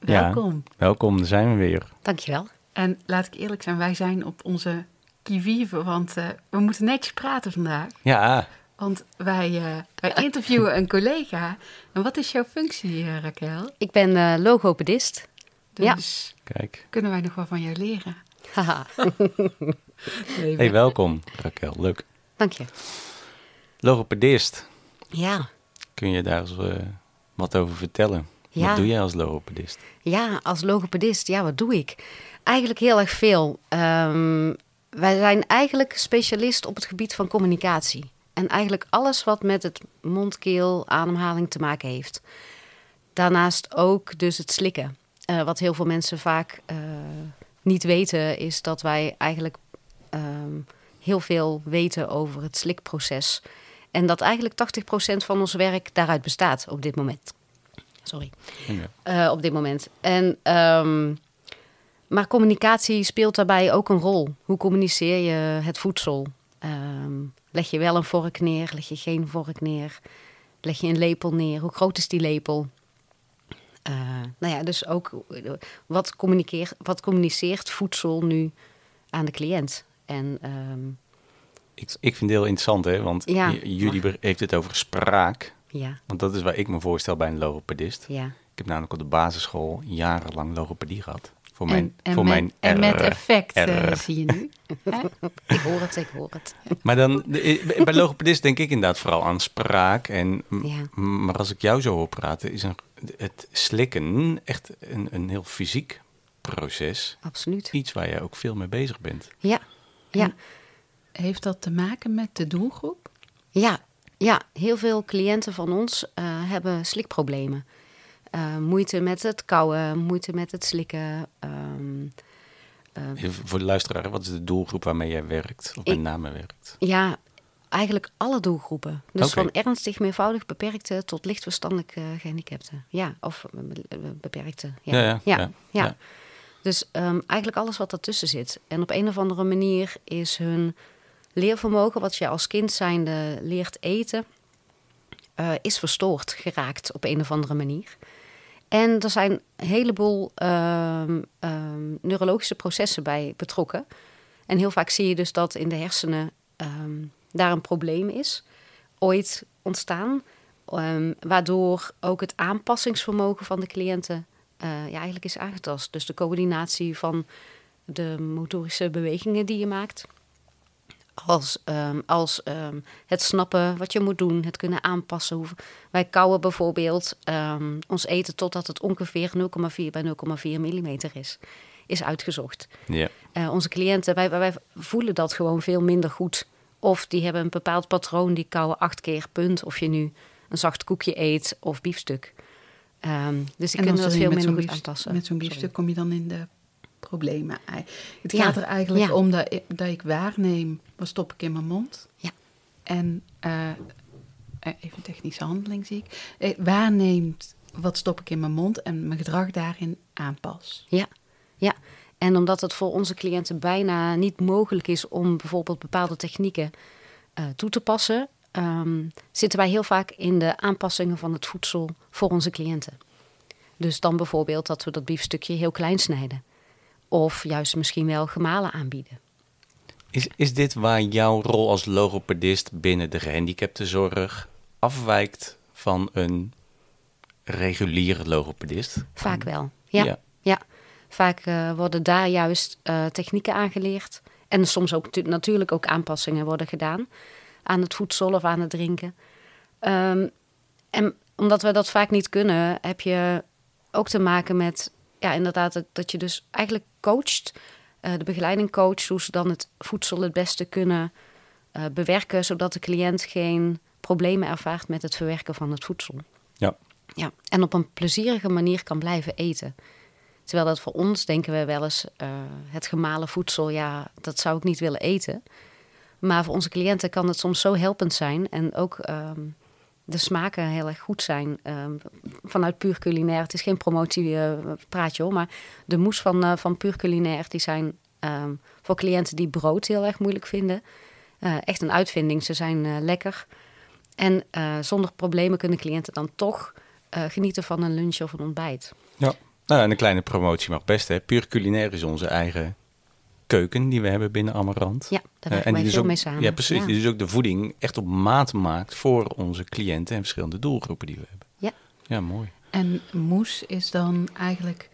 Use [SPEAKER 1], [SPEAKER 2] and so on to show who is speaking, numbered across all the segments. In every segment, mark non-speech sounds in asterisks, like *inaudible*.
[SPEAKER 1] Ja.
[SPEAKER 2] welkom.
[SPEAKER 1] Welkom, daar zijn we weer.
[SPEAKER 3] Dankjewel.
[SPEAKER 2] En laat ik eerlijk zijn, wij zijn op onze qui-vive, want eh, we moeten netjes praten vandaag.
[SPEAKER 1] Ja,
[SPEAKER 2] Want wij, eh, wij interviewen een collega. En wat is jouw functie, eh, Raquel?
[SPEAKER 3] Ik ben eh, logopedist. Ja.
[SPEAKER 2] Dus
[SPEAKER 1] kijk.
[SPEAKER 2] kunnen wij nog wat van jou leren?
[SPEAKER 3] Haha,
[SPEAKER 2] Nee,
[SPEAKER 1] Hey,
[SPEAKER 2] we-
[SPEAKER 1] welkom Raquel, leuk.
[SPEAKER 3] dank je.
[SPEAKER 1] Logopedist,
[SPEAKER 3] Ja,
[SPEAKER 1] kun je daar eens wat over vertellen?
[SPEAKER 3] Ja.
[SPEAKER 1] Wat doe jij als logopedist?
[SPEAKER 3] ja, als logopedist, ja, wat doe ik? Eigenlijk heel erg veel. Ehm, wij zijn eigenlijk specialist op het gebied van communicatie. En eigenlijk alles wat met het mondkeel, ademhaling te maken heeft. Daarnaast ook dus het slikken. Eh, wat heel veel mensen vaak eh, niet weten, is dat wij eigenlijk ehm, heel veel weten over het slikproces. En dat eigenlijk 80% van ons werk daaruit bestaat op dit moment. Sorry.
[SPEAKER 1] Ja.
[SPEAKER 3] Eh, op dit moment. En, ehm, maar communicatie speelt daarbij ook een rol. Hoe communiceer je het voedsel? Ehm, leg je wel een vork neer? Leg je geen vork neer? Leg je een lepel neer? Hoe groot is die lepel? Eh, nou ja, dus ook wat, communiceert, wat communiceert voedsel nu aan de cliënt? En ehm,
[SPEAKER 1] Ik, ik vind het heel interessant, hè, want
[SPEAKER 3] Ja.
[SPEAKER 1] jullie heeft het over spraak.
[SPEAKER 3] Ja,
[SPEAKER 1] Want dat is waar ik me voorstel bij een logopedist.
[SPEAKER 3] ja.
[SPEAKER 1] Ik heb namelijk op de basisschool jarenlang logopedie gehad. Voor mijn,
[SPEAKER 2] en, en
[SPEAKER 1] voor
[SPEAKER 2] met,
[SPEAKER 1] mijn
[SPEAKER 2] en met
[SPEAKER 1] R.
[SPEAKER 2] effect, eh, zie je nu. *laughs* Hè?
[SPEAKER 3] Ik hoor het, ik hoor het.
[SPEAKER 1] Maar dan, bij logopedist denk ik inderdaad vooral aan spraak. En,
[SPEAKER 3] Ja.
[SPEAKER 1] Maar als ik jou zo hoor praten, is een, het slikken echt een, een heel fysiek proces.
[SPEAKER 3] Absoluut.
[SPEAKER 1] Iets waar jij ook veel mee bezig bent.
[SPEAKER 3] Ja, ja.
[SPEAKER 2] Heeft dat te maken met de doelgroep?
[SPEAKER 3] Ja, ja, heel veel cliënten van ons eh, hebben slikproblemen. Eh, moeite met het kauwen, moeite met het slikken. ehm, eh,
[SPEAKER 1] Voor de luisteraar, wat is de doelgroep waarmee jij werkt? Of met name werkt?
[SPEAKER 3] ja, eigenlijk alle doelgroepen. Dus van ernstig meervoudig beperkte tot licht verstandelijk eh, gehandicapten. Ja, of be- beperkte. Ja,
[SPEAKER 1] Ja, ja,
[SPEAKER 3] ja,
[SPEAKER 1] ja,
[SPEAKER 3] ja.
[SPEAKER 1] ja.
[SPEAKER 3] Dus ehm, eigenlijk alles wat ertussen zit. En op een of andere manier is hun leervermogen, wat je als kind zijnde leert eten, eh, is verstoord geraakt op een of andere manier. En er zijn een heleboel ehm, ehm, neurologische processen bij betrokken. En heel vaak zie je dus dat in de hersenen ehm, daar een probleem is, ooit ontstaan. waardoor ook het aanpassingsvermogen van de cliënten eh, ja, eigenlijk is aangetast. Dus de coördinatie van de motorische bewegingen die je maakt. Als, ehm, als ehm, het snappen wat je moet doen, het kunnen aanpassen. Hoe, wij kouwen bijvoorbeeld ehm, ons eten totdat het ongeveer 0,4 bij 0,4 millimeter is. Is uitgezocht.
[SPEAKER 1] Ja.
[SPEAKER 3] Eh, onze cliënten, wij, wij voelen dat gewoon veel minder goed. Of die hebben een bepaald patroon, die kauwen acht keer punt. Of je nu een zacht koekje eet of biefstuk. Ehm, dus die kunnen dat veel minder goed aanpassen.
[SPEAKER 2] Met zo'n
[SPEAKER 3] Sorry.
[SPEAKER 2] biefstuk kom je dan in de problemen. Het
[SPEAKER 3] Ja,
[SPEAKER 2] gaat er eigenlijk
[SPEAKER 3] ja.
[SPEAKER 2] om dat ik, dat ik waarneem, wat stop ik in mijn mond?
[SPEAKER 3] Ja.
[SPEAKER 2] En eh, even technische handeling zie ik. Eh, waarneemt wat stop ik in mijn mond en mijn gedrag daarin aanpas.
[SPEAKER 3] Ja, ja. En omdat het voor onze cliënten bijna niet mogelijk is om bijvoorbeeld bepaalde technieken toe te passen, ehm, zitten wij heel vaak in de aanpassingen van het voedsel voor onze cliënten. Dus dan bijvoorbeeld dat we dat biefstukje heel klein snijden. Of juist misschien wel gemalen aanbieden.
[SPEAKER 1] Is, is dit waar jouw rol als logopedist binnen de gehandicaptenzorg afwijkt van een reguliere logopedist?
[SPEAKER 3] Vaak wel, ja. ja. Vaak uh, worden daar juist uh, technieken aangeleerd. En soms ook natuurlijk ook aanpassingen worden gedaan aan het voedsel of aan het drinken. Um, en omdat we dat vaak niet kunnen, heb je ook te maken met, ja, inderdaad, dat, dat je dus eigenlijk coacht, uh, de begeleiding coacht, hoe ze dan het voedsel het beste kunnen uh, bewerken, zodat de cliënt geen problemen ervaart met het verwerken van het voedsel.
[SPEAKER 1] Ja.
[SPEAKER 3] ja. En op een plezierige manier kan blijven eten. Terwijl dat voor ons denken we wel eens, uh, het gemalen voedsel, ja, dat zou ik niet willen eten. Maar voor onze cliënten kan het soms zo helpend zijn. En ook um, de smaken heel erg goed zijn. Um, vanuit puur culinair. Het is geen promotiepraatje uh, hoor. Maar de moes van, uh, van puur culinair, die zijn um, voor cliënten die brood heel erg moeilijk vinden. Uh, echt een uitvinding. Ze zijn lekker. En zonder problemen kunnen cliënten dan toch genieten van een lunch of een ontbijt.
[SPEAKER 1] Ja, nou, en een kleine promotie mag best. Hè. Puur culinair is onze eigen keuken die we hebben binnen Amarant.
[SPEAKER 3] Ja, daar werken uh, wij
[SPEAKER 1] dus
[SPEAKER 3] veel
[SPEAKER 1] ook,
[SPEAKER 3] mee samen.
[SPEAKER 1] Ja, precies.
[SPEAKER 3] Ja.
[SPEAKER 1] Die dus ook de voeding echt op maat maakt voor onze cliënten en verschillende doelgroepen die we hebben.
[SPEAKER 3] Ja.
[SPEAKER 1] Ja, mooi.
[SPEAKER 2] En moes is dan eigenlijk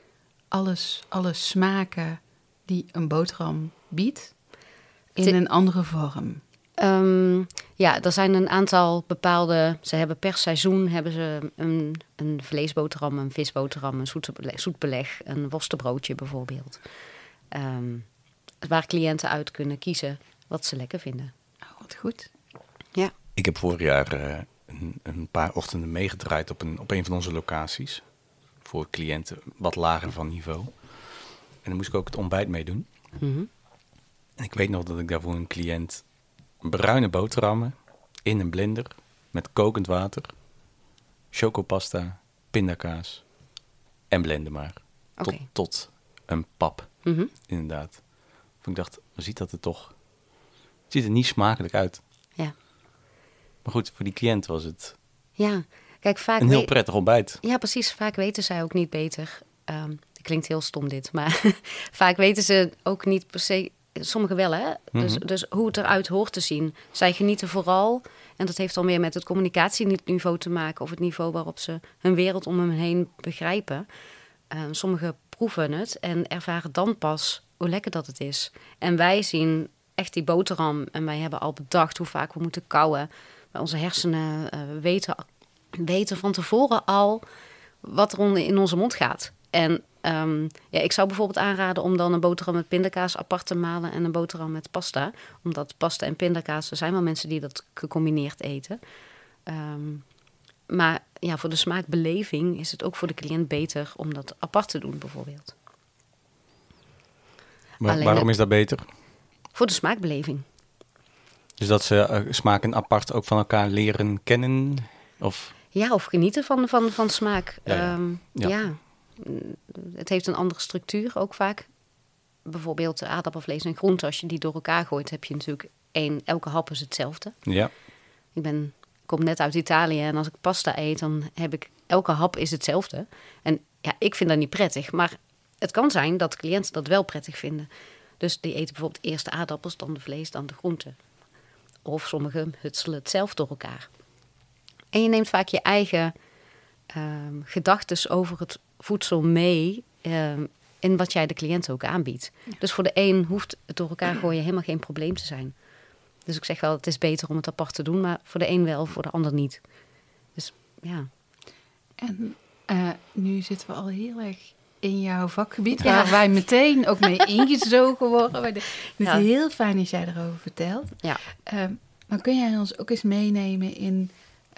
[SPEAKER 2] alles, alle smaken die een boterham biedt in een andere vorm.
[SPEAKER 3] Um, ja, er zijn een aantal bepaalde. Ze hebben per seizoen hebben ze een, een vleesboterham, een visboterham, een zoetbeleg, zoetbeleg, een worstenbroodje bijvoorbeeld. Um, waar cliënten uit kunnen kiezen wat ze lekker vinden.
[SPEAKER 2] Oh, wat goed.
[SPEAKER 3] Ja.
[SPEAKER 1] Ik heb vorig jaar uh, een, een, paar ochtenden meegedraaid op een, op een van onze locaties. Voor cliënten wat lager van niveau. En dan moest ik ook het ontbijt meedoen.
[SPEAKER 3] Mm -hmm.
[SPEAKER 1] En ik weet nog dat ik daar voor een cliënt bruine boterhammen in een blender met kokend water, chocopasta, pindakaas en blenden maar. Tot, tot een pap,
[SPEAKER 3] mm -hmm.
[SPEAKER 1] inderdaad. Ik dacht, ziet dat er toch... Het ziet er niet smakelijk uit.
[SPEAKER 3] Ja.
[SPEAKER 1] Maar goed, voor die cliënt was het
[SPEAKER 3] ja. Kijk, vaak
[SPEAKER 1] een heel prettig ontbijt.
[SPEAKER 3] Ja, precies. Vaak weten zij ook niet beter. Um, het klinkt heel stom dit, maar *laughs* vaak weten ze ook niet per se... Sommigen wel, hè? Mm -hmm. dus, dus hoe het eruit hoort te zien. Zij genieten vooral, en dat heeft dan weer met het communicatieniveau te maken... of het niveau waarop ze hun wereld om hen heen begrijpen. Um, sommigen proeven het en ervaren dan pas hoe lekker dat het is. En wij zien echt die boterham en wij hebben al bedacht hoe vaak we moeten kauwen. Onze hersenen uh, weten, weten van tevoren al wat er in onze mond gaat. En um, ja, ik zou bijvoorbeeld aanraden om dan een boterham met pindakaas apart te malen en een boterham met pasta. Omdat pasta en pindakaas, er zijn wel mensen die dat gecombineerd eten. Um, maar ja, voor de smaakbeleving is het ook voor de cliënt beter om dat apart te doen bijvoorbeeld.
[SPEAKER 1] Maar waarom is dat beter?
[SPEAKER 3] Voor de smaakbeleving.
[SPEAKER 1] Dus dat ze uh, smaken apart ook van elkaar leren kennen? Of?
[SPEAKER 3] Ja, of genieten van, van, van smaak.
[SPEAKER 1] Ja, ja.
[SPEAKER 3] Um,
[SPEAKER 1] ja.
[SPEAKER 3] ja. Het heeft een andere structuur ook vaak. Bijvoorbeeld aardappelvlees en groente. Als je die door elkaar gooit, heb je natuurlijk één... Elke hap is hetzelfde.
[SPEAKER 1] Ja.
[SPEAKER 3] Ik ben, kom net uit Italië en als ik pasta eet, dan heb ik... Elke hap is hetzelfde. En ja, ik vind dat niet prettig. Maar het kan zijn dat cliënten dat wel prettig vinden. Dus die eten bijvoorbeeld eerst de aardappels, dan de vlees, dan de groenten. Of sommigen hutselen het zelf door elkaar. En je neemt vaak je eigen um, gedachten over het voedsel mee um, in wat jij de cliënt ook aanbiedt. Ja. Dus voor de een hoeft het door elkaar gooien helemaal geen probleem te zijn. Dus ik zeg wel, het is beter om het apart te doen, maar voor de een wel, voor de ander niet. Dus ja.
[SPEAKER 2] En uh, nu zitten we al heel erg in jouw vakgebied, ja. waar wij meteen ook mee *laughs* ingezogen worden. Het is ja. heel fijn als jij erover vertelt.
[SPEAKER 3] Ja.
[SPEAKER 2] Uh, maar kun jij ons ook eens meenemen in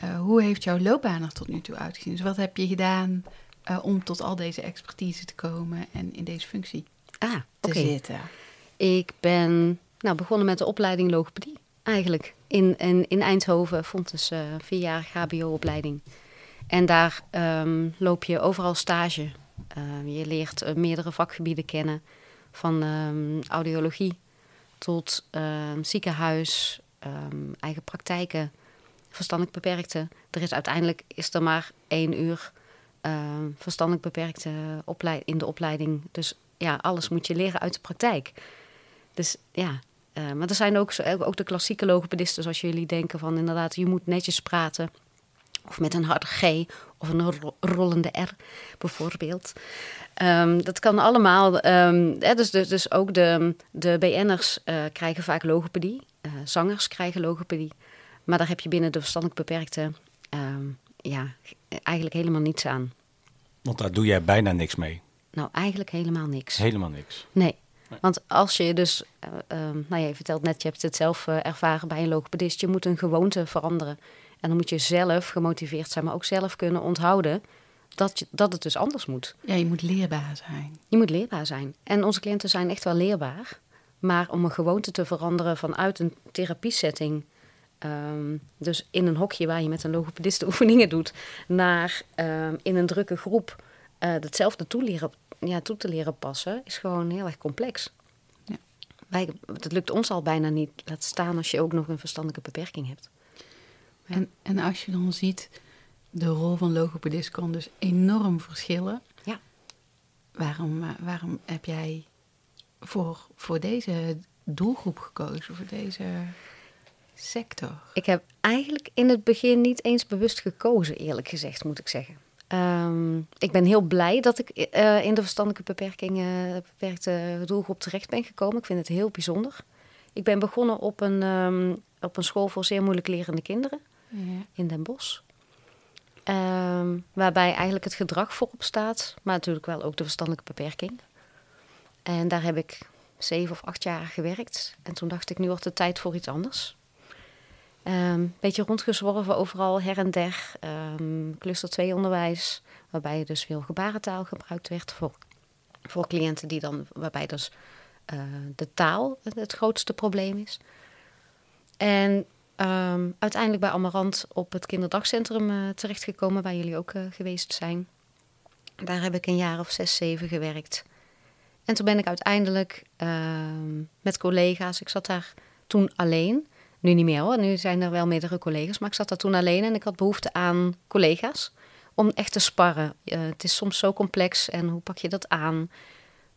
[SPEAKER 2] uh, hoe heeft jouw loopbaan er tot nu toe uitgezien? Dus wat heb je gedaan uh, om tot al deze expertise te komen en in deze functie
[SPEAKER 3] ah,
[SPEAKER 2] te
[SPEAKER 3] okay.
[SPEAKER 2] zitten?
[SPEAKER 3] Ik ben nou, begonnen met de opleiding logopedie eigenlijk. In, in, in Eindhoven vond dus uh, vierjarige HBO-opleiding. En daar um, loop je overal stage. Uh, je leert uh, meerdere vakgebieden kennen. Van um, audiologie tot um, ziekenhuis, eigen praktijken, verstandelijk beperkte. Er is uiteindelijk is er maar één uur verstandelijk beperkte in de opleiding. Dus ja, alles moet je leren uit de praktijk. Dus ja, Eh, maar er zijn ook, ook de klassieke logopedisten, zoals jullie denken van inderdaad, je moet netjes praten. Of met een harde G of een ro- rollende R bijvoorbeeld. Ehm, dat kan allemaal. ehm, hè, dus, dus, dus ook de, de BN'ers eh, krijgen vaak logopedie. Eh, zangers krijgen logopedie. Maar daar heb je binnen de verstandelijk beperkte ehm, ja, eigenlijk helemaal niets aan.
[SPEAKER 1] Want daar doe jij bijna niks mee.
[SPEAKER 3] Nou, eigenlijk helemaal niks.
[SPEAKER 1] Helemaal niks.
[SPEAKER 3] Nee. Want als je dus, eh, nou ja, je vertelt net, je hebt het zelf ervaren bij een logopedist, je moet een gewoonte veranderen. En dan moet je zelf gemotiveerd zijn, maar ook zelf kunnen onthouden dat, je, dat het dus anders moet.
[SPEAKER 2] Ja, je moet leerbaar zijn.
[SPEAKER 3] Je moet leerbaar zijn. En onze cliënten zijn echt wel leerbaar. Maar om een gewoonte te veranderen vanuit een therapiesetting, ehm, dus in een hokje waar je met een logopedist de *laughs* oefeningen doet, naar ehm, in een drukke groep eh hetzelfde ja, toe te leren passen, is gewoon heel erg complex.
[SPEAKER 2] Ja.
[SPEAKER 3] Wij, het lukt ons al bijna niet. Laat staan als je ook nog een verstandelijke beperking hebt.
[SPEAKER 2] En, en als je dan ziet, de rol van logopedist kan dus enorm verschillen.
[SPEAKER 3] Ja.
[SPEAKER 2] Waarom, eh, waarom heb jij voor, voor deze doelgroep gekozen, voor deze sector?
[SPEAKER 3] Ik heb eigenlijk in het begin niet eens bewust gekozen, eerlijk gezegd, moet ik zeggen. Ehm, ik ben heel blij dat ik eh, in de verstandelijke beperkingen, beperkte doelgroep terecht ben gekomen. Ik vind het heel bijzonder. Ik ben begonnen op een, ehm, op een school voor zeer moeilijk lerende kinderen In Den Bosch. Ehm, waarbij eigenlijk het gedrag voorop staat, maar natuurlijk wel ook de verstandelijke beperking. En daar heb ik zeven of acht jaar gewerkt. En toen dacht ik, nu wordt het tijd voor iets anders. Een beetje rondgezworven overal, her en der. Ehm, cluster 2 onderwijs, waarbij dus veel gebarentaal gebruikt werd voor, voor cliënten die dan, waarbij dus eh, de taal het grootste probleem is. En ehm, uiteindelijk bij Amarant op het kinderdagcentrum eh, terechtgekomen, waar jullie ook eh, geweest zijn. Daar heb ik een jaar of zes, zeven gewerkt. En toen ben ik uiteindelijk ehm, met collega's, ik zat daar toen alleen. Nu niet meer hoor, nu zijn er wel meerdere collega's, maar ik zat daar toen alleen en ik had behoefte aan collega's om echt te sparren. Eh, het is soms zo complex en hoe pak je dat aan?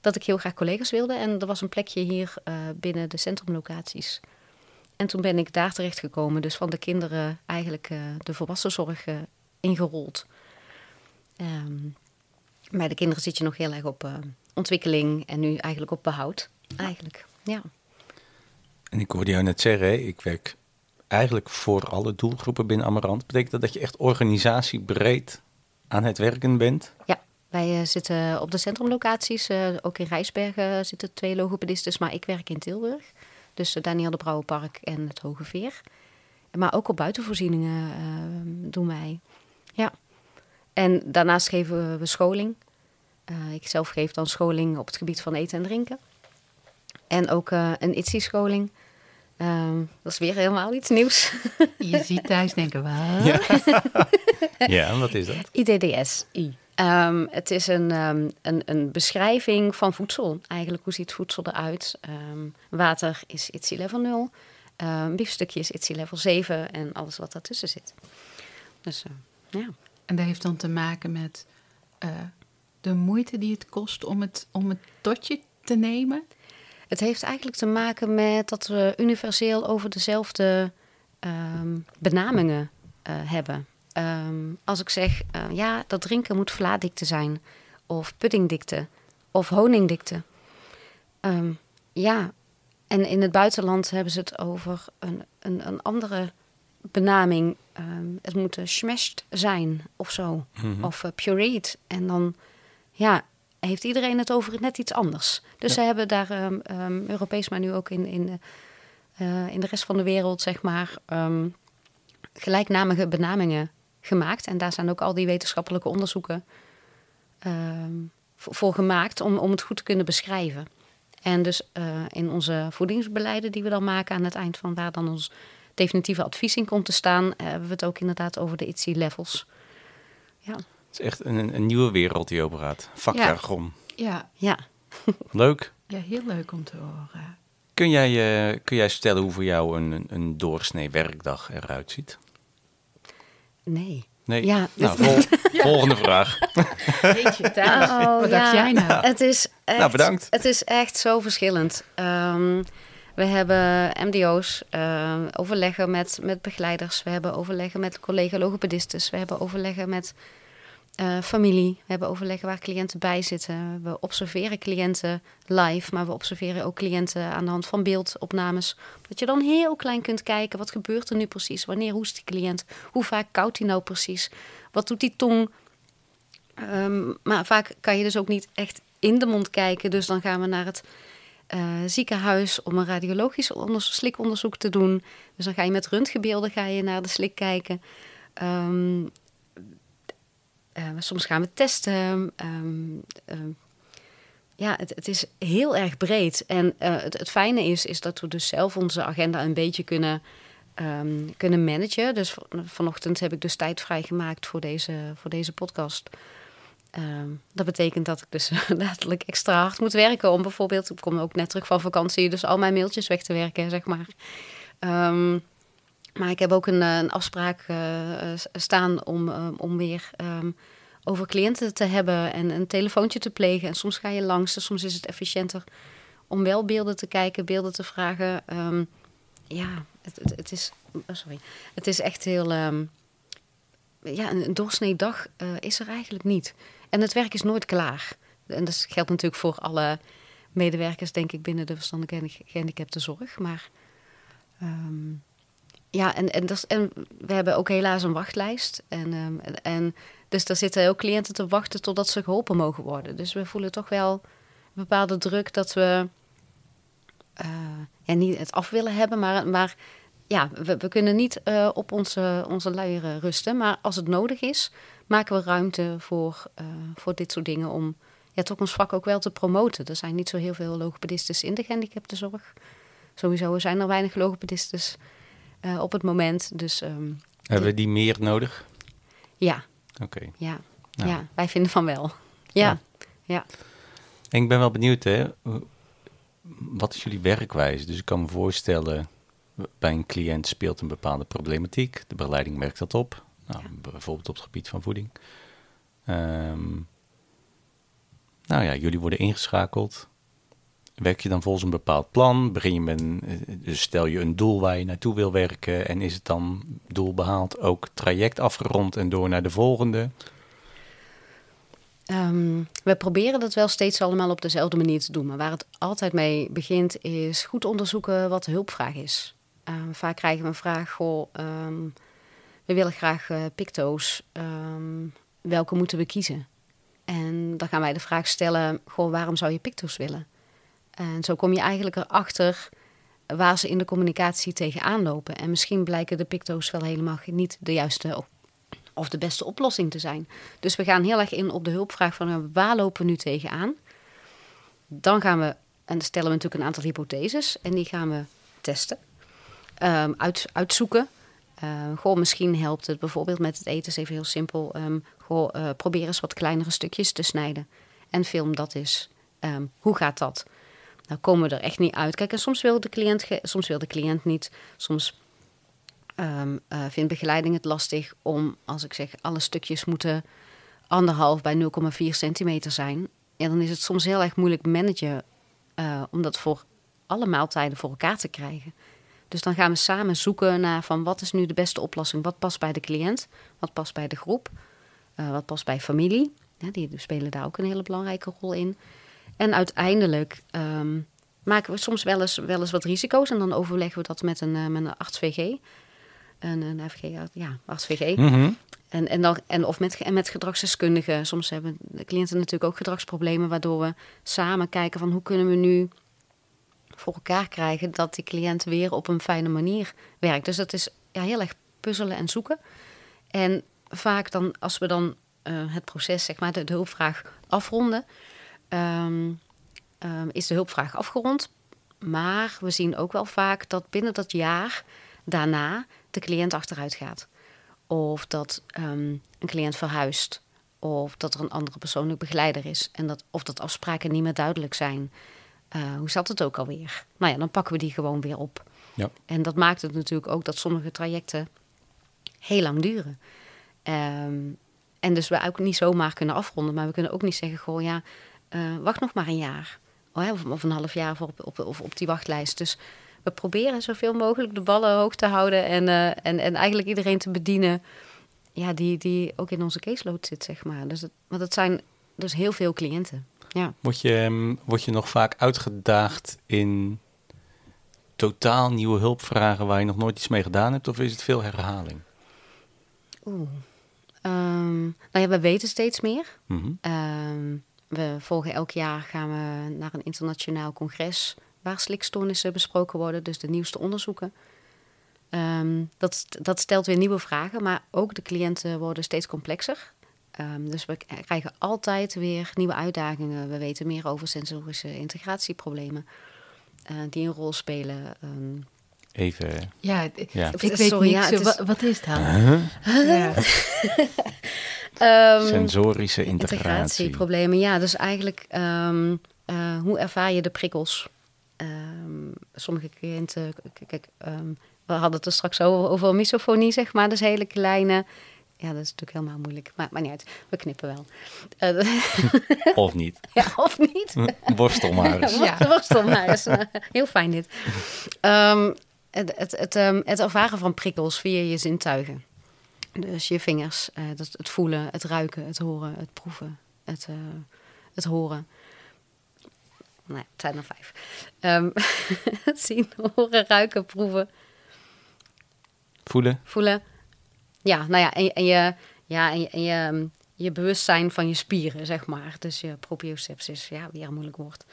[SPEAKER 3] Dat ik heel graag collega's wilde en er was een plekje hier binnen de centrumlocaties. En toen ben ik daar terecht gekomen, dus van de kinderen eigenlijk eh, de volwassenzorg eh, ingerold. Ehm, bij de kinderen zit je nog heel erg op eh, ontwikkeling en nu eigenlijk op behoud. Eigenlijk, ja.
[SPEAKER 1] En ik hoorde jou net zeggen, hè, ik werk eigenlijk voor alle doelgroepen binnen Amarant. Betekent dat dat je echt organisatiebreed aan het werken bent?
[SPEAKER 3] Ja, wij zitten op de centrumlocaties. ook in Rijsbergen zitten twee logopedistes, maar ik werk in Tilburg. Dus Daniel de Brouwerpark en het Hoge Veer. Maar ook op buitenvoorzieningen uh, doen wij. Ja. En daarnaast geven we scholing. Uh, ik zelf geef dan scholing op het gebied van eten en drinken. En ook uh, een ITSI-scholing. Um, dat is weer helemaal iets nieuws.
[SPEAKER 2] Je ziet thuis denken, *laughs* wat?
[SPEAKER 1] Ja, *laughs* ja wat is dat?
[SPEAKER 3] IDDS-I. Um, het is een, um, een, een, beschrijving van voedsel. Eigenlijk, hoe ziet voedsel eruit? Um, water is ITSI level 0. Um, biefstukje is ITSI level 7. En alles wat daartussen zit. Dus uh, ja.
[SPEAKER 2] En dat heeft dan te maken met uh, de moeite die het kost om het, om het tot je te nemen?
[SPEAKER 3] Het heeft eigenlijk te maken met dat we universeel over dezelfde benamingen uh, hebben. Um, als ik zeg, uh, ja, dat drinken moet vlaadikte zijn, of puddingdikte, of honingdikte. Um, ja, en in het buitenland hebben ze het over een, een, een andere benaming. Um, het moet smashed zijn, of zo, mm-hmm. of uh, pureed. En dan, ja, heeft iedereen het over net iets anders. Dus ja. ze hebben daar um, Europees, maar nu ook in, in, uh, in de rest van de wereld, zeg maar, gelijknamige benamingen gemaakt. En daar zijn ook al die wetenschappelijke onderzoeken uh, voor, gemaakt om, om het goed te kunnen beschrijven. En dus uh, in onze voedingsbeleiden die we dan maken aan het eind van waar dan ons definitieve advies in komt te staan, uh, hebben we het ook inderdaad over de ITSI-levels. Ja.
[SPEAKER 1] Het is echt een, een nieuwe wereld die operaat. Vakjargon.
[SPEAKER 2] Ja.
[SPEAKER 3] ja. *laughs*
[SPEAKER 1] Leuk.
[SPEAKER 2] Ja, heel leuk om te horen.
[SPEAKER 1] Kun jij, uh, kun jij vertellen hoe voor jou een, een, een doorsnee werkdag eruit ziet?
[SPEAKER 3] Nee.
[SPEAKER 1] Nee.
[SPEAKER 3] Ja,
[SPEAKER 1] nou, vol, *laughs* ja. Volgende vraag.
[SPEAKER 2] Weet je, Thijs,
[SPEAKER 3] oh,
[SPEAKER 2] wat
[SPEAKER 3] ja.
[SPEAKER 2] dacht jij nou?
[SPEAKER 3] Het is echt,
[SPEAKER 1] nou, bedankt.
[SPEAKER 3] Het is echt zo verschillend. Um, We hebben MDO's, uh, overleggen met, met begeleiders. We hebben overleggen met collega-logopedistes. We hebben overleggen met uh, familie. We hebben overleggen waar cliënten bij zitten. We observeren cliënten live, maar we observeren ook cliënten aan de hand van beeldopnames. Dat je dan heel klein kunt kijken, wat gebeurt er nu precies? Wanneer hoest die cliënt? Hoe vaak koudt hij nou precies? Wat doet die tong? Um, maar vaak kan je dus ook niet echt in de mond kijken. Dus dan gaan we naar het uh, ziekenhuis om een radiologisch slikonderzoek te doen. Dus dan ga je met röntgenbeelden ga je naar de slik kijken. Um, uh, soms gaan we testen. Um, ja, het, is heel erg breed. En uh, het, fijne is, is dat we dus zelf onze agenda een beetje kunnen, um, kunnen managen. Dus vanochtend heb ik dus tijd vrijgemaakt voor deze, voor deze podcast. Dat betekent dat ik dus *laughs* letterlijk extra hard moet werken om bijvoorbeeld, ik kom ook net terug van vakantie, dus al mijn mailtjes weg te werken, zeg maar. Um, maar ik heb ook een, een afspraak uh, staan om, uh, om weer um, over cliënten te hebben en een telefoontje te plegen. En soms ga je langs, soms is het efficiënter om wel beelden te kijken, beelden te vragen. ja, het, het, is, oh sorry. het is echt heel. ja, een, doorsnee dag uh, is er eigenlijk niet. En het werk is nooit klaar. En dat geldt natuurlijk voor alle medewerkers, denk ik, binnen de verstandelijke gehandicaptenzorg. Maar ja, en, en, en we hebben ook helaas een wachtlijst. En, um, en, en, dus daar zitten ook cliënten te wachten totdat ze geholpen mogen worden. Dus we voelen toch wel een bepaalde druk dat we uh, ja, niet het af willen hebben, maar, maar ja, we, we kunnen niet uh, op onze, onze luieren rusten. Maar als het nodig is, maken we ruimte voor, uh, voor dit soort dingen om ja, toch ons vak ook wel te promoten. Er zijn niet zo heel veel logopedistes in de gehandicaptenzorg. Sowieso zijn er weinig logopedistes uh, op het moment. Dus, um,
[SPEAKER 1] Hebben we die meer nodig?
[SPEAKER 3] Ja.
[SPEAKER 1] Oké. Okay.
[SPEAKER 3] Ja. Nou. ja, wij vinden van wel. Ja. ja. ja.
[SPEAKER 1] En ik ben wel benieuwd, hè, wat is jullie werkwijze? Dus ik kan me voorstellen, bij een cliënt speelt een bepaalde problematiek. De begeleiding merkt dat op. Nou, ja. Bijvoorbeeld op het gebied van voeding. Um, nou ja, jullie worden ingeschakeld. Werk je dan volgens een bepaald plan? Begin je een, dus stel je een doel waar je naartoe wil werken en is het dan doel behaald, ook traject afgerond en door naar de volgende?
[SPEAKER 3] Um, we proberen dat wel steeds allemaal op dezelfde manier te doen. Maar waar het altijd mee begint, is goed onderzoeken wat de hulpvraag is. Um, vaak krijgen we een vraag: goh, um, we willen graag uh, picto's. welke moeten we kiezen? En dan gaan wij de vraag stellen: goh, waarom zou je picto's willen? En zo kom je eigenlijk erachter waar ze in de communicatie tegenaan lopen. En misschien blijken de picto's wel helemaal niet de juiste of de beste oplossing te zijn. Dus we gaan heel erg in op de hulpvraag van waar lopen we nu tegenaan. Dan gaan we, en dan stellen we natuurlijk een aantal hypotheses en die gaan we testen, um, uit, uitzoeken. Uh, goh, misschien helpt het bijvoorbeeld met het eten, is even heel simpel. Um, goh, uh, probeer eens wat kleinere stukjes te snijden en film dat is. Hoe gaat dat? Nou komen we er echt niet uit. Kijk, en soms wil de cliënt, soms wil de cliënt niet. Soms um, vindt begeleiding het lastig om, als ik zeg, alle stukjes moeten anderhalf bij 0,4 centimeter zijn. Ja, dan is het soms heel erg moeilijk managen uh, om dat voor alle maaltijden voor elkaar te krijgen. Dus dan gaan we samen zoeken naar van wat is nu de beste oplossing? Wat past bij de cliënt? Wat past bij de groep? Uh, wat past bij familie? Ja, die spelen daar ook een hele belangrijke rol in. En uiteindelijk um, maken we soms wel eens, wel eens wat risico's. En dan overleggen we dat met een, uh, met een arts-VG. Een, een FG, ja, arts-VG. Mm -hmm. En, en, dan, en of met, en met gedragsdeskundigen. Soms hebben de cliënten natuurlijk ook gedragsproblemen. Waardoor we samen kijken van hoe kunnen we nu voor elkaar krijgen... dat die cliënt weer op een fijne manier werkt. Dus dat is ja, heel erg puzzelen en zoeken. En vaak dan, als we dan uh, het proces, zeg maar, de, de hulpvraag afronden um, um, is de hulpvraag afgerond. Maar we zien ook wel vaak dat binnen dat jaar daarna de cliënt achteruit gaat. Of dat um, een cliënt verhuist. Of dat er een andere persoonlijk begeleider is. En dat, of dat afspraken niet meer duidelijk zijn. Uh, hoe zat het ook alweer? Nou ja, dan pakken we die gewoon weer op. Ja. En dat maakt het natuurlijk ook dat sommige trajecten heel lang duren. Um, en dus we ook niet zomaar kunnen afronden. Maar we kunnen ook niet zeggen, goh ja, uh, wacht nog maar een jaar. oh of, of een half jaar voor op, op, op die wachtlijst. Dus we proberen zoveel mogelijk de ballen hoog te houden en, eh, en, en eigenlijk iedereen te bedienen ja, die, die ook in onze caseload zit, zeg maar. Dus het, want het zijn dus heel veel cliënten. Ja.
[SPEAKER 1] Word je, ehm, word je nog vaak uitgedaagd in totaal nieuwe hulpvragen waar je nog nooit iets mee gedaan hebt? Of is het veel herhaling?
[SPEAKER 3] Oeh. Ehm, nou ja, we weten steeds meer. Ehm, we volgen elk jaar gaan we naar een internationaal congres waar slikstoornissen besproken worden, dus de nieuwste onderzoeken. Ehm, dat, dat stelt weer nieuwe vragen, maar ook de cliënten worden steeds complexer. Ehm, dus we krijgen altijd weer nieuwe uitdagingen. We weten meer over sensorische integratieproblemen eh, die een rol spelen. Ehm,
[SPEAKER 1] Even.
[SPEAKER 2] Ja, ik weet
[SPEAKER 3] Sorry,
[SPEAKER 2] niet.
[SPEAKER 3] ja,
[SPEAKER 2] zo,
[SPEAKER 3] het is-
[SPEAKER 2] wa- Wat is het dan?
[SPEAKER 1] Huh?
[SPEAKER 2] Ja. *laughs*
[SPEAKER 3] ehm,
[SPEAKER 1] Sensorische integratie.
[SPEAKER 3] Integratieproblemen, ja. Dus eigenlijk, ehm, eh, hoe ervaar je de prikkels? Ehm, sommige cliënten, kijk, ehm, we hadden het er straks over, over misofonie, zeg maar. Dus hele kleine, ja, dat is natuurlijk helemaal moeilijk. Maar, maar niet uit, we knippen wel. Eh, *laughs*
[SPEAKER 1] Of niet.
[SPEAKER 3] ja, of niet? *laughs*
[SPEAKER 1] Worstel maar eens.
[SPEAKER 2] Ja.
[SPEAKER 3] Worstel maar eens. *laughs* Heel fijn dit. Ehm, het, het, het, ehm, het ervaren van prikkels via je zintuigen. Dus je vingers, eh, dat, het voelen, het ruiken, het horen, het proeven, het, eh, het horen. Nee, het zijn er vijf. Ehm, *laughs* het zien, horen, ruiken, proeven,
[SPEAKER 1] Voelen?
[SPEAKER 3] voelen. Ja, nou ja, en, je- en je, ja, en je, en je, ehm, je bewustzijn van je spieren, zeg maar. Dus je proprioceptie, ja, weer een moeilijk woord.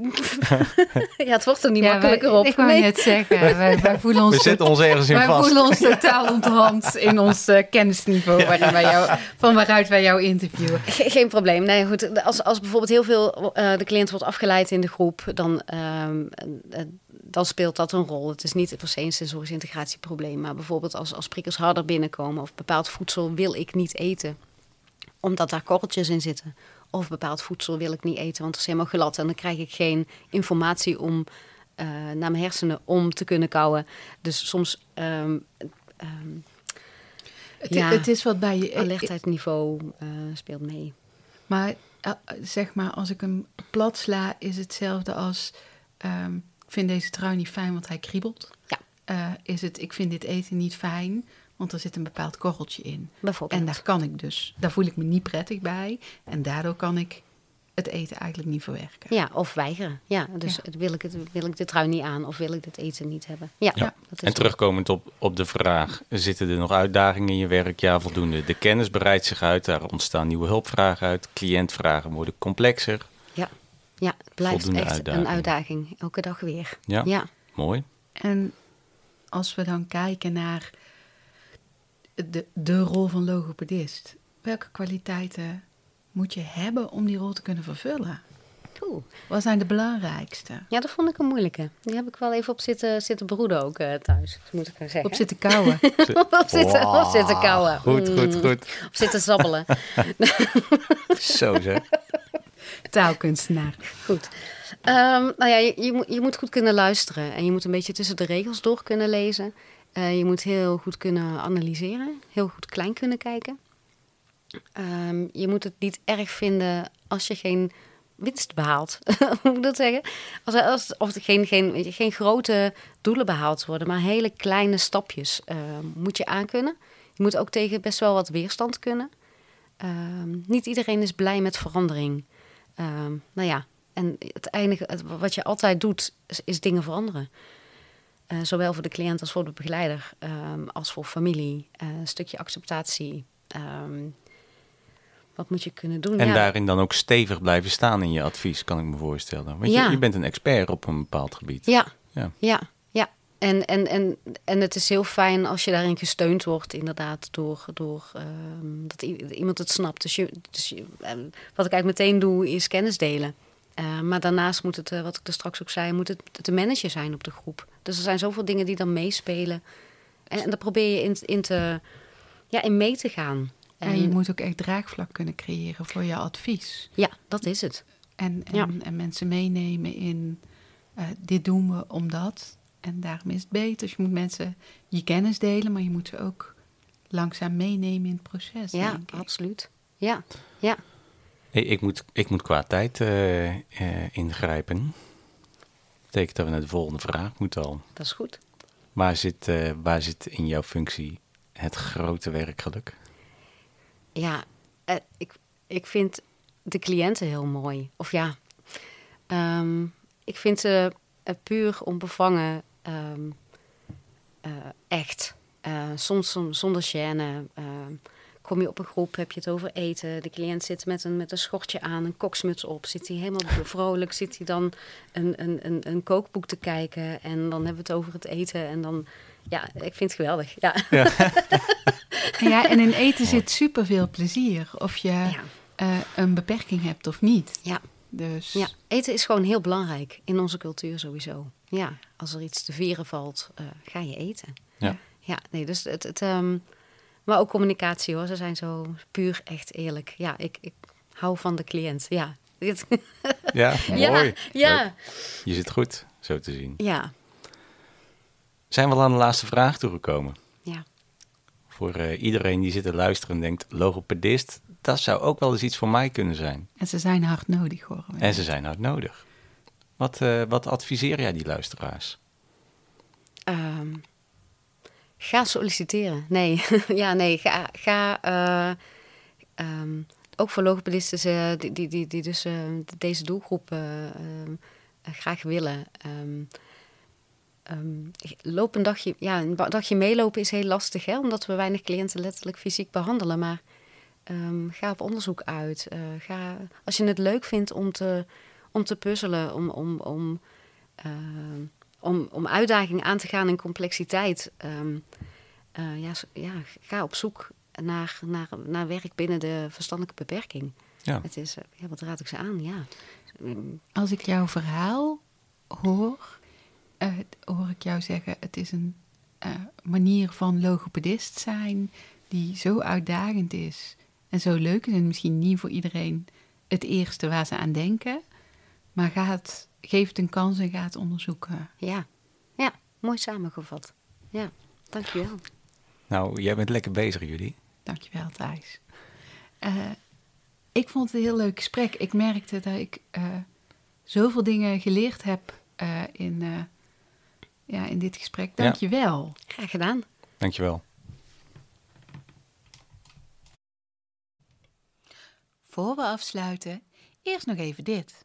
[SPEAKER 3] *laughs* ja, het wordt er niet
[SPEAKER 2] Ja,
[SPEAKER 3] makkelijker
[SPEAKER 2] wij-
[SPEAKER 3] op.
[SPEAKER 2] Ik wou
[SPEAKER 3] Nee.
[SPEAKER 2] net zeggen, wij, wij *laughs* voelen ons,
[SPEAKER 1] We zetten ons ergens in
[SPEAKER 2] wij
[SPEAKER 1] vast.
[SPEAKER 2] voelen ons *laughs* totaal onthand in ons eh, kennisniveau waarin wij jou, van waaruit wij jou interviewen.
[SPEAKER 3] Ge- Geen probleem. Nee, goed. Als, als bijvoorbeeld heel veel eh, de cliënt wordt afgeleid in de groep, dan, ehm, eh, dan speelt dat een rol. Het is niet per se een sensorisch integratieprobleem, maar bijvoorbeeld als, als prikkels harder binnenkomen of bepaald voedsel wil ik niet eten, omdat daar korreltjes in zitten. Of bepaald voedsel wil ik niet eten, want het is helemaal glad en dan krijg ik geen informatie om eh, naar mijn hersenen om te kunnen kouwen. Dus soms ehm, ehm,
[SPEAKER 2] Het,
[SPEAKER 3] Ja.
[SPEAKER 2] het is wat bij je.
[SPEAKER 3] alertheidsniveau eh, speelt mee.
[SPEAKER 2] Maar eh, zeg maar, als ik hem plat sla, is hetzelfde als... ehm, ik vind deze trui niet fijn, want hij kriebelt.
[SPEAKER 3] Ja.
[SPEAKER 2] Is het, ik vind dit eten niet fijn, want er zit een bepaald korreltje in.
[SPEAKER 3] Bijvoorbeeld.
[SPEAKER 2] En daar kan ik dus, daar voel ik me niet prettig bij. En daardoor kan ik het eten eigenlijk niet verwerken.
[SPEAKER 3] Ja, of weigeren. Ja, dus
[SPEAKER 2] Ja.
[SPEAKER 3] Wil, ik het, wil ik dit trui niet aan of wil ik dit eten niet hebben? Ja,
[SPEAKER 1] Ja.
[SPEAKER 3] dat is
[SPEAKER 1] En terugkomend op, op de vraag, zitten er nog uitdagingen in je werk? Ja, voldoende. De kennis breidt zich uit, daar ontstaan nieuwe hulpvragen uit. Cliëntvragen worden complexer.
[SPEAKER 3] Ja, ja het blijft
[SPEAKER 1] Voldoende
[SPEAKER 3] echt
[SPEAKER 1] uitdaging.
[SPEAKER 3] een uitdaging. Elke dag weer.
[SPEAKER 1] Ja,
[SPEAKER 3] Ja.
[SPEAKER 1] mooi.
[SPEAKER 2] En als we dan kijken naar de, de rol van logopedist, welke kwaliteiten moet je hebben om die rol te kunnen vervullen?
[SPEAKER 3] Oeh.
[SPEAKER 2] Wat zijn de belangrijkste?
[SPEAKER 3] Ja, dat vond ik een moeilijke. Die heb ik wel even op zitten, zitten broeden ook eh, thuis, moet ik maar zeggen.
[SPEAKER 2] Op zitten kouwen. *laughs*
[SPEAKER 3] op zitten, op zitten kauwen.
[SPEAKER 1] Goed, goed,
[SPEAKER 3] Mm.
[SPEAKER 1] goed.
[SPEAKER 3] Op zitten zabbelen. *laughs*
[SPEAKER 1] Zo zeg.
[SPEAKER 2] Taalkunstenaar.
[SPEAKER 3] Goed. Ehm, nou ja, je, je, moet, je moet goed kunnen luisteren en je moet een beetje tussen de regels door kunnen lezen. Eh, je moet heel goed kunnen analyseren, heel goed klein kunnen kijken. Ehm, je moet het niet erg vinden als je geen winst behaalt. *laughs* Hoe ik zeggen? Als, als, of er geen, geen, geen grote doelen behaald worden, maar hele kleine stapjes eh, moet je aankunnen. Je moet ook tegen best wel wat weerstand kunnen. Ehm, niet iedereen is blij met verandering. Ehm, nou ja, en het wat je altijd doet, is dingen veranderen. Eh, zowel voor de cliënt als voor de begeleider, ehm, als voor familie. Eh, een stukje acceptatie. Ehm, wat moet je kunnen doen?
[SPEAKER 1] En
[SPEAKER 3] Ja,
[SPEAKER 1] daarin dan ook stevig blijven staan in je advies, kan ik me voorstellen. Want
[SPEAKER 3] Ja.
[SPEAKER 1] je, je bent een expert op een bepaald gebied.
[SPEAKER 3] Ja,
[SPEAKER 1] Ja.
[SPEAKER 3] ja, ja. En, en, en, en het is heel fijn als je daarin gesteund wordt, inderdaad, door, door ehm, dat iemand het snapt. Dus, je, dus je, wat ik eigenlijk meteen doe, is kennis delen. Eh, maar daarnaast moet het, eh, wat ik er straks ook zei, moet het de manager zijn op de groep. Dus er zijn zoveel dingen die dan meespelen. En, en daar probeer je in, in, te, ja, in mee te gaan.
[SPEAKER 2] En je moet ook echt draagvlak kunnen creëren voor je advies.
[SPEAKER 3] Ja, dat is het.
[SPEAKER 2] En, en,
[SPEAKER 3] Ja.
[SPEAKER 2] en mensen meenemen in eh, dit doen we omdat. En daarom is het beter. Dus je moet mensen je kennis delen, maar je moet ze ook langzaam meenemen in het proces.
[SPEAKER 3] Ja, absoluut. Ja, ja.
[SPEAKER 1] Ik, moet, ik moet qua tijd eh, eh, ingrijpen. betekent dat we naar de volgende vraag moeten al.
[SPEAKER 3] Dat is goed.
[SPEAKER 1] Waar zit, eh, waar zit in jouw functie het grote werkgeluk?
[SPEAKER 3] Ja, ik, ik vind de cliënten heel mooi. Of ja, ehm, ik vind ze puur onbevangen ehm, eh, echt. Soms som- zonder gêne. Kom je op een groep, heb je het over eten. De cliënt zit met een, met een schortje aan, een koksmuts op. Zit hij helemaal *laughs* vrolijk, zit hij dan een, een, een, een kookboek te kijken. En dan hebben we het over het eten. En dan, ja, ik vind het geweldig. Ja,
[SPEAKER 2] En *laughs* ja, en in eten zit superveel plezier. Of je
[SPEAKER 3] ja.
[SPEAKER 2] eh, een beperking hebt of niet.
[SPEAKER 3] ja.
[SPEAKER 2] Dus
[SPEAKER 3] Ja, eten is gewoon heel belangrijk in onze cultuur sowieso. Ja, als er iets te vieren valt, eh, ga je eten.
[SPEAKER 1] Ja.
[SPEAKER 3] Ja, nee, dus het, het ehm, maar ook communicatie hoor. Ze zijn zo puur echt eerlijk. Ja, ik, ik hou van de cliënt. Ja, *laughs*
[SPEAKER 1] Ja, mooi.
[SPEAKER 3] ja,
[SPEAKER 1] Leuk.
[SPEAKER 3] ja,
[SPEAKER 1] Je zit goed, zo te zien.
[SPEAKER 3] ja,
[SPEAKER 1] Zijn we al aan de laatste vraag toegekomen?
[SPEAKER 3] ja.
[SPEAKER 1] Voor eh, iedereen die zit te luisteren en denkt, logopedist, dat zou ook wel eens iets voor mij kunnen zijn.
[SPEAKER 2] En ze zijn hard nodig, we.
[SPEAKER 1] En ze zijn hard nodig. Wat, eh, wat adviseer jij die luisteraars?
[SPEAKER 3] Ehm, ga solliciteren. Nee, *laughs* ja, nee. Ga, ga eh, ehm, ook voor logopedisten die, die, die, dus eh, deze doelgroep eh, ehm, eh, graag willen. Ehm, ehm, loop een dagje, ja, een dagje meelopen is heel lastig, hè, omdat we weinig cliënten letterlijk fysiek behandelen. Maar ehm, ga op onderzoek uit. Ga, als je het leuk vindt om te, om te puzzelen, om, om, om ehm, om, om uitdagingen aan te gaan in complexiteit. ehm, eh, ja, ja, ga op zoek naar, naar, naar werk binnen de verstandelijke beperking.
[SPEAKER 1] Ja.
[SPEAKER 3] Het is, eh, ja, wat raad ik ze aan? Ja. Mm,
[SPEAKER 2] Als ik jouw verhaal hoor, eh, hoor ik jou zeggen: het is een eh, manier van logopedist zijn die zo uitdagend is en zo leuk is. En misschien niet voor iedereen het eerste waar ze aan denken, maar ga het, geef het een kans en ga het onderzoeken.
[SPEAKER 3] Ja. ja, mooi samengevat. Ja, dankjewel.
[SPEAKER 1] Nou, jij bent lekker bezig, jullie.
[SPEAKER 2] Dankjewel, Thijs. Eh, ik vond het een heel leuk gesprek. Ik merkte dat ik eh, zoveel dingen geleerd heb eh, in, eh, ja, in dit gesprek.
[SPEAKER 1] Ja.
[SPEAKER 2] Dankjewel.
[SPEAKER 3] Graag gedaan.
[SPEAKER 1] Dankjewel.
[SPEAKER 2] Voor we afsluiten, eerst nog even dit.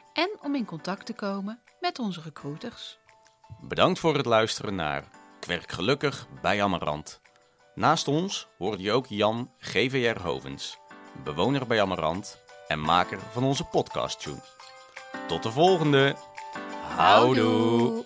[SPEAKER 2] en om in contact te komen met onze recruiters.
[SPEAKER 1] Bedankt voor het luisteren naar Kwerk Gelukkig bij Amarant. Naast ons hoorde je ook Jan GVR Hovens, bewoner bij Amarant en maker van onze podcast tune. Tot de volgende. Houdoe.